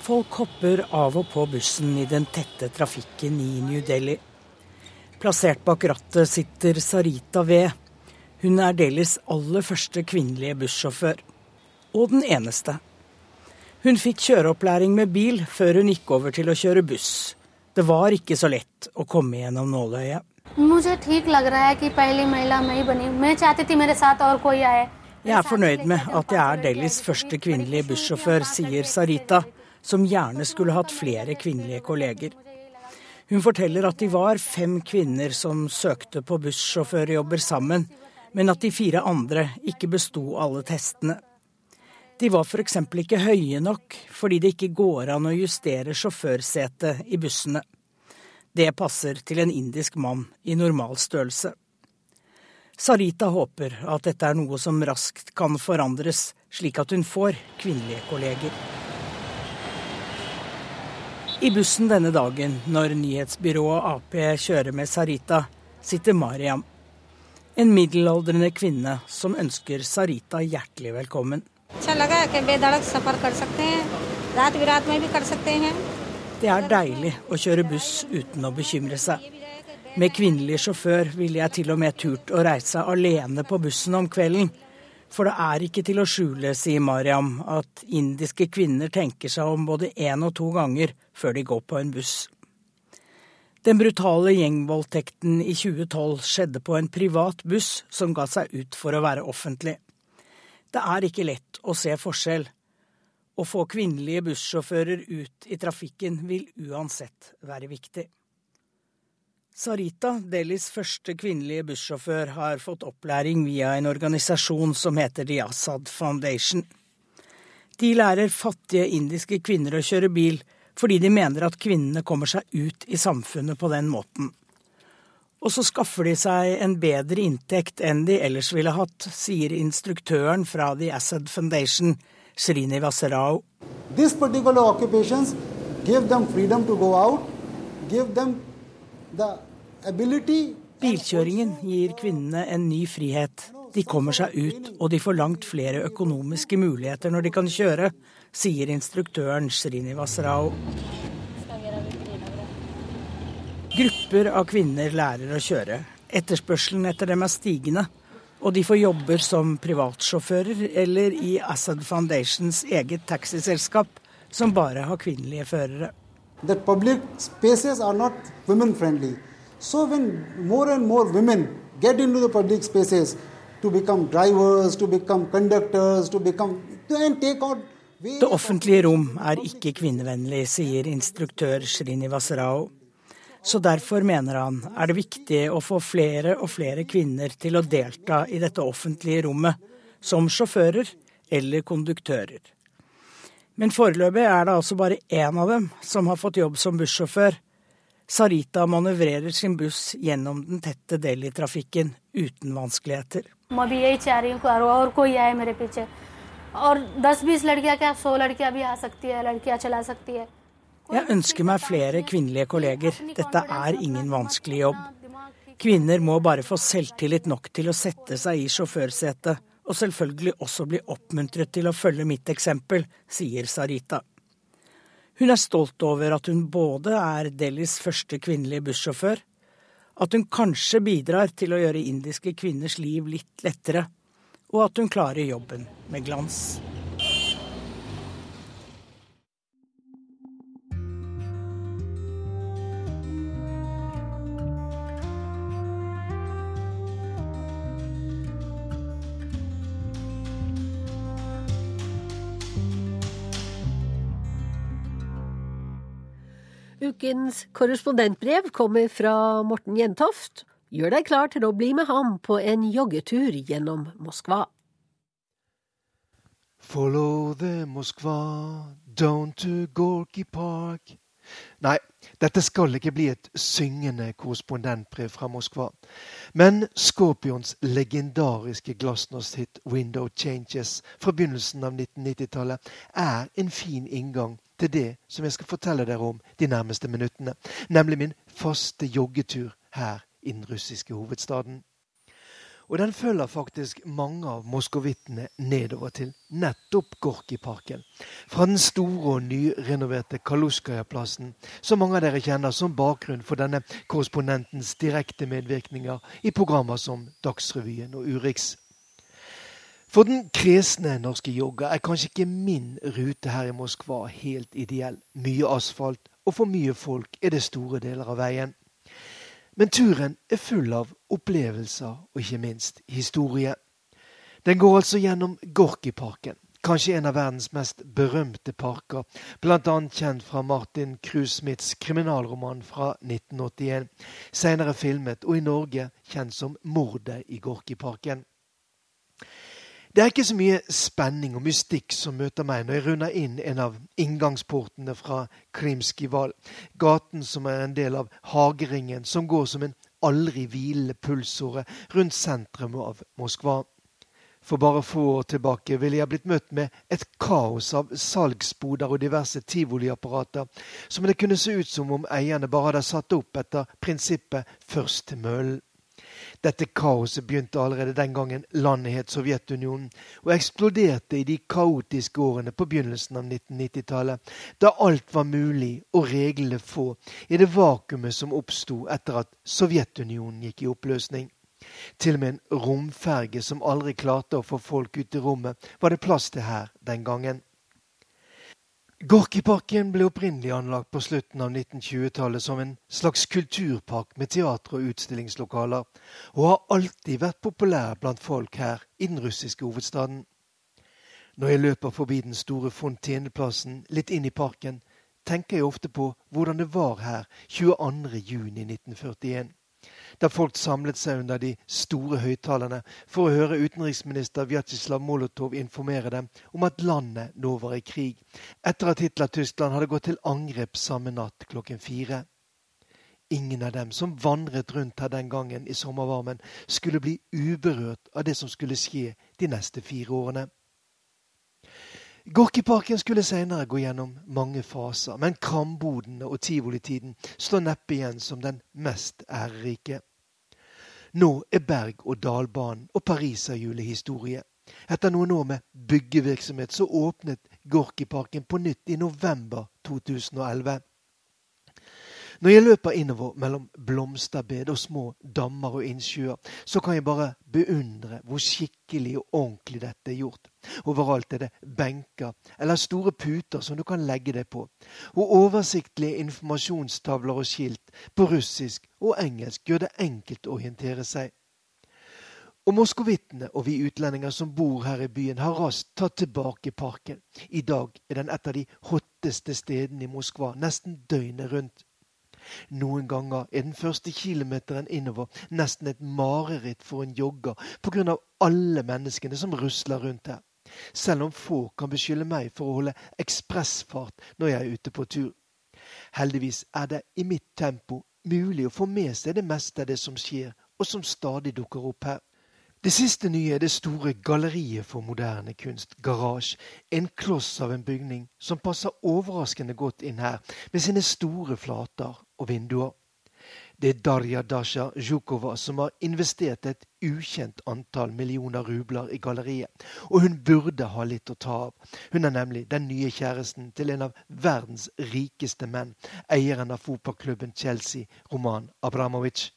Folk hopper av og på bussen i den tette trafikken i New Delhi. Plassert bak rattet sitter Sarita Wee. Hun er Delis aller første kvinnelige bussjåfør. Og den eneste. Hun fikk kjøreopplæring med bil før hun gikk over til å kjøre buss. Det var ikke så lett å komme gjennom nåløyet. Jeg er fornøyd med at jeg er Delis første kvinnelige bussjåfør, sier Sarita som gjerne skulle hatt flere kvinnelige kolleger. Hun forteller at de var fem kvinner som søkte på bussjåførjobber sammen, men at de fire andre ikke besto alle testene. De var f.eks. ikke høye nok, fordi det ikke går an å justere sjåførsetet i bussene. Det passer til en indisk mann i normal størrelse. Sarita håper at dette er noe som raskt kan forandres, slik at hun får kvinnelige kolleger. I bussen denne dagen, når nyhetsbyrået Ap kjører med Sarita, sitter Mariam. En middelaldrende kvinne som ønsker Sarita hjertelig velkommen. Det er deilig å kjøre buss uten å bekymre seg. Med kvinnelig sjåfør ville jeg til og med turt å reise alene på bussen om kvelden, for det er ikke til å skjule, sier Mariam, at indiske kvinner tenker seg om både én og to ganger før de går på en buss. Den brutale gjengvoldtekten i 2012 skjedde på en privat buss som ga seg ut for å være offentlig. Det er ikke lett å se forskjell. Å få kvinnelige bussjåfører ut i trafikken vil uansett være viktig. Sarita, Delis første kvinnelige bussjåfør, har fått opplæring via en organisasjon som heter The Assad Foundation. De lærer fattige indiske kvinner å kjøre bil, fordi de mener at kvinnene kommer seg ut i samfunnet på den måten. Og så skaffer de seg en bedre inntekt enn de ellers ville hatt, sier instruktøren fra The Assad Foundation, Srinivas Rao. These particular occupations give them freedom to go out, give them Bilkjøringen gir kvinnene en ny frihet. De kommer seg ut, og de får langt flere økonomiske muligheter når de kan kjøre, sier instruktøren Srinivas Rao. Grupper av kvinner lærer å kjøre. Etterspørselen etter dem er stigende. Og de får jobber som privatsjåfører eller i Assad Foundations eget taxiselskap, som bare har kvinnelige førere The public spaces are not women friendly. So when more and more women get into the public spaces to become drivers, to become conductors, to become and take out det offentlige rom er ikke kvinnevennlig, sier instruktør Srinivas Rao. Så derfor mener han er det viktig å få flere og flere kvinner til å delta i dette offentlige rommet, som sjåfører eller konduktører. Men foreløpig er det altså bare én av dem som har fått jobb som bussjåfør. Sarita manøvrerer sin buss gjennom den tette Delhi-trafikken uten vanskeligheter. Jeg ønsker meg flere kvinnelige kolleger. Dette er ingen vanskelig jobb. Kvinner må bare få selvtillit nok til å sette seg i sjåførsetet, og selvfølgelig også bli oppmuntret til å følge mitt eksempel, sier Sarita. Hun er stolt over at hun både er Delhis første kvinnelige bussjåfør, at hun kanskje bidrar til å gjøre indiske kvinners liv litt lettere, og at hun klarer jobben med glans. Ukens korrespondentbrev kommer fra Morten Jentoft. Gjør deg klar til å bli med ham på en joggetur gjennom Moskva. Follow the Moskva, down to Gorky Park. Nei, dette skal ikke bli et syngende korrespondentbrev fra Moskva. Men Scorpions legendariske glasnost-hit 'Window Changes' fra begynnelsen av 1990-tallet er en fin inngang til det som jeg skal fortelle dere om de nærmeste minuttene. Nemlig min faste joggetur her i den russiske hovedstaden. Og den følger faktisk mange av moskovittene nedover til nettopp Gorkiparken. Fra den store og nyrenoverte Kaluskaja-plassen, som mange av dere kjenner som bakgrunn for denne korrespondentens direkte medvirkninger i programmer som Dagsrevyen og Urix. For den kresne norske jogger er kanskje ikke min rute her i Moskva helt ideell. Mye asfalt og for mye folk er det store deler av veien. Men turen er full av opplevelser og ikke minst historie. Den går altså gjennom Gorkiparken, kanskje en av verdens mest berømte parker, bl.a. kjent fra Martin Krusmiths kriminalroman fra 1981, senere filmet og i Norge kjent som Mordet i Gorkiparken. Det er ikke så mye spenning og mystikk som møter meg når jeg runder inn en av inngangsportene fra Krimskival, gaten som er en del av hageringen som går som en aldri hvilende pulsåre rundt sentrum av Moskva. For bare få år tilbake ville jeg blitt møtt med et kaos av salgsboder og diverse tivoliapparater, som det kunne se ut som om eierne bare hadde satt opp etter prinsippet 'først til møllen'. Dette kaoset begynte allerede den gangen landet het Sovjetunionen, og eksploderte i de kaotiske årene på begynnelsen av 1990-tallet, da alt var mulig og reglene få i det vakuumet som oppsto etter at Sovjetunionen gikk i oppløsning. Til og med en romferge som aldri klarte å få folk ut i rommet, var det plass til her den gangen. Gorkiparken ble opprinnelig anlagt på slutten av 1920-tallet som en slags kulturpark med teater og utstillingslokaler, og har alltid vært populær blant folk her i den russiske hovedstaden. Når jeg løper forbi den store fonteneplassen litt inn i parken, tenker jeg ofte på hvordan det var her 22.6.1941 da folk samlet seg under de store høyttalerne for å høre utenriksminister Vjatsjislav Molotov informere dem om at landet nå var i krig, etter at Hitler-Tyskland hadde gått til angrep samme natt klokken fire. Ingen av dem som vandret rundt her den gangen i sommervarmen, skulle bli uberørt av det som skulle skje de neste fire årene. Gorkiparken skulle senere gå gjennom mange faser, men krambodene og tivolitiden står neppe igjen som den mest ærerike. Nå er berg-og-dal-banen og pariserhjulet historie. Etter noen år med byggevirksomhet så åpnet Gorkiparken på nytt i november 2011. Når jeg løper innover mellom blomsterbed og små dammer og innsjøer, så kan jeg bare beundre hvor skikkelig og ordentlig dette er gjort. Overalt er det benker eller store puter som du kan legge deg på. Og oversiktlige informasjonstavler og skilt på russisk og engelsk gjør det enkelt å orientere seg. Og moskovittene og vi utlendinger som bor her i byen, har raskt tatt tilbake parken. I dag er den et av de hotteste stedene i Moskva, nesten døgnet rundt. Noen ganger er den første kilometeren innover nesten et mareritt for en jogger pga. alle menneskene som rusler rundt her. Selv om få kan beskylde meg for å holde ekspressfart når jeg er ute på tur. Heldigvis er det i mitt tempo mulig å få med seg det meste av det som skjer, og som stadig dukker opp her. Det siste nye er det store Galleriet for moderne kunst, Garage. En kloss av en bygning som passer overraskende godt inn her, med sine store flater og vinduer. Det er Darja Dasha Zjukova som har investert et ukjent antall millioner rubler i galleriet, og hun burde ha litt å ta av. Hun er nemlig den nye kjæresten til en av verdens rikeste menn, eieren av fotballklubben Chelsea, Roman Abramovic.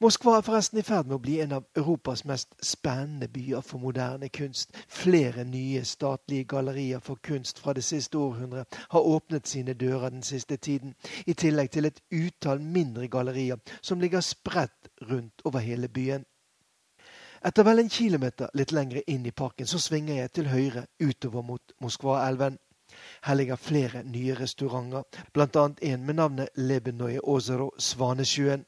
Moskva er forresten i ferd med å bli en av Europas mest spennende byer for moderne kunst. Flere nye statlige gallerier for kunst fra det siste århundret har åpnet sine dører den siste tiden, i tillegg til et utall mindre gallerier som ligger spredt rundt over hele byen. Etter vel en kilometer litt lengre inn i parken så svinger jeg til høyre utover mot Moskvaelven. Her ligger flere nye restauranter, bl.a. en med navnet Lebenoje Ozero Svanesjøen.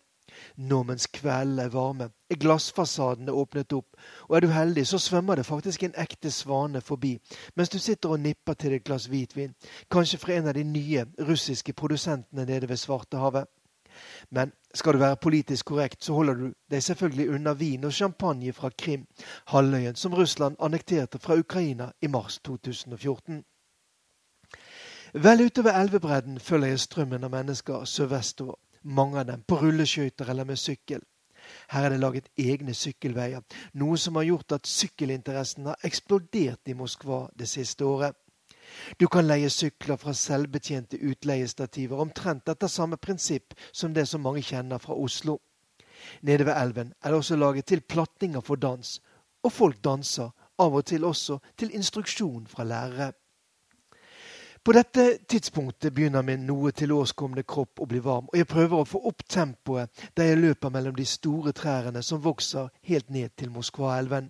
Nå mens kvelden er varme, er glassfasadene åpnet opp, og er du heldig, så svømmer det faktisk en ekte svane forbi mens du sitter og nipper til et glass hvitvin, kanskje fra en av de nye russiske produsentene nede ved Svartehavet. Men skal du være politisk korrekt, så holder du deg selvfølgelig unna vin og champagne fra Krim, halvøyen som Russland annekterte fra Ukraina i mars 2014. Vel utover elvebredden følger jeg strømmen av mennesker sørvestover mange av dem på rulleskøyter eller med sykkel. Her er det laget egne sykkelveier, noe som har gjort at sykkelinteressen har eksplodert i Moskva det siste året. Du kan leie sykler fra selvbetjente utleiestativer omtrent etter samme prinsipp som det som mange kjenner fra Oslo. Nede ved elven er det også laget til platninger for dans, og folk danser, av og til også til instruksjon fra lærere. På dette tidspunktet begynner min noe tilårskomne kropp å bli varm, og jeg prøver å få opp tempoet der jeg løper mellom de store trærne som vokser helt ned til Moskvaelven.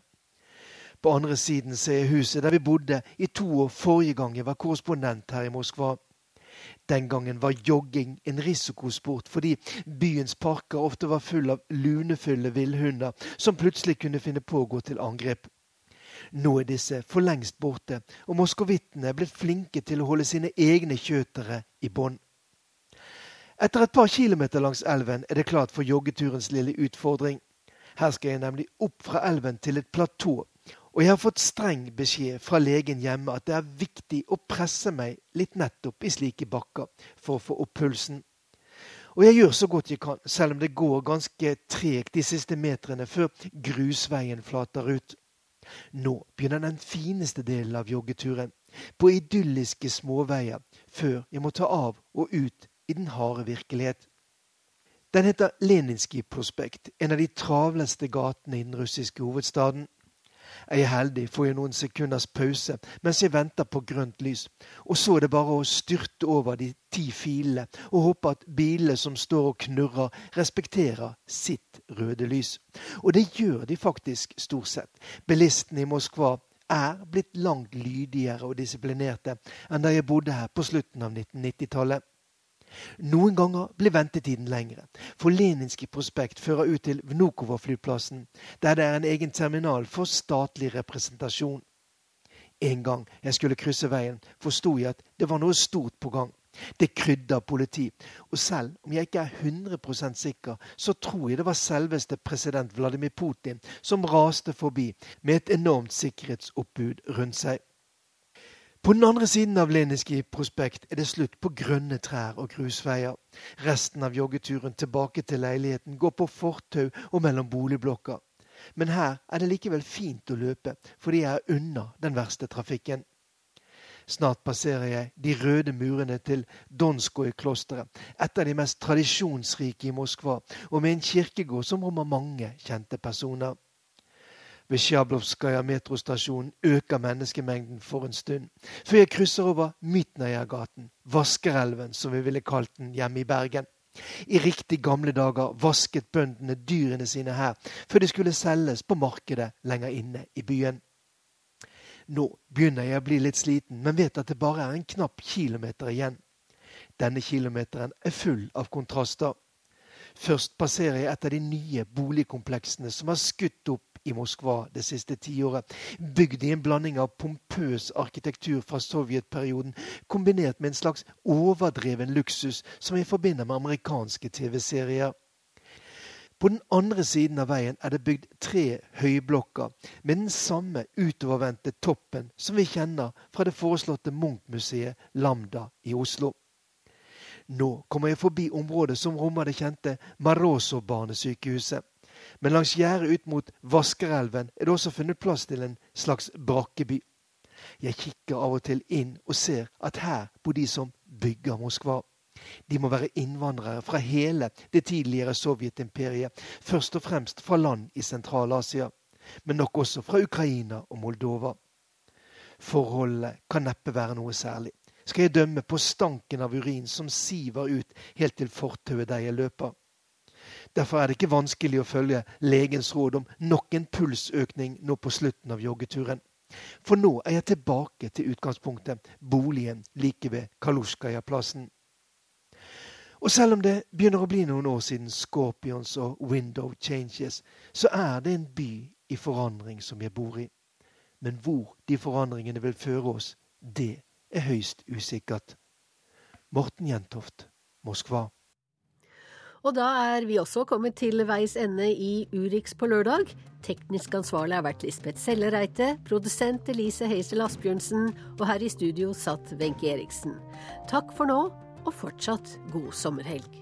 På andre siden ser jeg huset der vi bodde i to år forrige gang jeg var korrespondent her i Moskva. Den gangen var jogging en risikosport fordi byens parker ofte var full av lunefulle villhunder som plutselig kunne finne på å gå til angrep. Nå er disse for lengst borte, og moskovittene er blitt flinke til å holde sine egne kjøtere i bånd. Etter et par kilometer langs elven er det klart for joggeturens lille utfordring. Her skal jeg nemlig opp fra elven til et platå, og jeg har fått streng beskjed fra legen hjemme at det er viktig å presse meg litt nettopp i slike bakker for å få opp pulsen. Og jeg gjør så godt jeg kan, selv om det går ganske tregt de siste metrene før grusveien flater ut. Nå begynner den fineste delen av joggeturen, på idylliske småveier, før jeg må ta av og ut i den harde virkelighet. Den heter Leninskij prospekt, en av de travleste gatene i den russiske hovedstaden. Er jeg heldig, får jeg noen sekunders pause mens jeg venter på grønt lys. Og så er det bare å styrte over de ti filene og håpe at bilene som står og knurrer, respekterer sitt røde lys. Og det gjør de faktisk stort sett. Bilistene i Moskva er blitt langt lydigere og disiplinerte enn da jeg bodde her på slutten av 1990-tallet. Noen ganger blir ventetiden lengre, for Leninskij prospekt fører ut til Vnukova-flyplassen, der det er en egen terminal for statlig representasjon. En gang jeg skulle krysse veien, forsto jeg at det var noe stort på gang. Det krydder politi, og selv om jeg ikke er 100% sikker, så tror jeg det var selveste president Vladimir Putin som raste forbi med et enormt sikkerhetsoppbud rundt seg. På den andre siden av Leniski prospekt er det slutt på grønne trær og grusveier. Resten av joggeturen tilbake til leiligheten går på fortau og mellom boligblokker. Men her er det likevel fint å løpe, fordi jeg er unna den verste trafikken. Snart passerer jeg de røde murene til Donskoj-klosteret, et av de mest tradisjonsrike i Moskva, og med en kirkegård som rommer mange kjente personer. Ved Sjablovskaja metrostasjon øker menneskemengden for en stund, før jeg krysser over Mytnaja-gaten, Vaskerelven som vi ville kalt den hjemme i Bergen. I riktig gamle dager vasket bøndene dyrene sine her, før de skulle selges på markedet lenger inne i byen. Nå begynner jeg å bli litt sliten, men vet at det bare er en knapp kilometer igjen. Denne kilometeren er full av kontraster. Først passerer jeg et av de nye boligkompleksene som har skutt opp i Moskva det siste tiåret. Bygd i en blanding av pompøs arkitektur fra sovjetperioden kombinert med en slags overdreven luksus som jeg forbinder med amerikanske TV-serier. På den andre siden av veien er det bygd tre høyblokker med den samme utovervendte toppen som vi kjenner fra det foreslåtte Munch-museet Lambda i Oslo. Nå kommer jeg forbi området som rommer det kjente Maroso-barnesykehuset. Men langs gjerdet ut mot Vaskerelven er det også funnet plass til en slags brakkeby. Jeg kikker av og til inn og ser at her bor de som bygger Moskva. De må være innvandrere fra hele det tidligere Sovjetimperiet, først og fremst fra land i Sentral-Asia, men nok også fra Ukraina og Moldova. Forholdene kan neppe være noe særlig. Skal jeg dømme på stanken av urin som siver ut helt til fortauet der jeg løper? Derfor er det ikke vanskelig å følge legens råd om nok en pulsøkning nå på slutten av joggeturen. For nå er jeg tilbake til utgangspunktet, boligen like ved Kaluskaja-plassen. Og selv om det begynner å bli noen år siden Scorpions og Window Changes, så er det en by i forandring som jeg bor i. Men hvor de forandringene vil føre oss, det er høyst usikkert. Morten Jentoft, Moskva. Og da er vi også kommet til veis ende i Urix på lørdag. Teknisk ansvarlig har vært Lisbeth Sellereite, produsent Elise Heisel Asbjørnsen, og her i studio satt Wenche Eriksen. Takk for nå, og fortsatt god sommerhelg.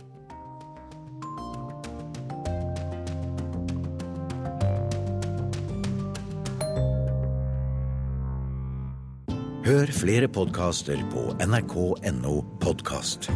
Hør flere podkaster på nrk.no podkast.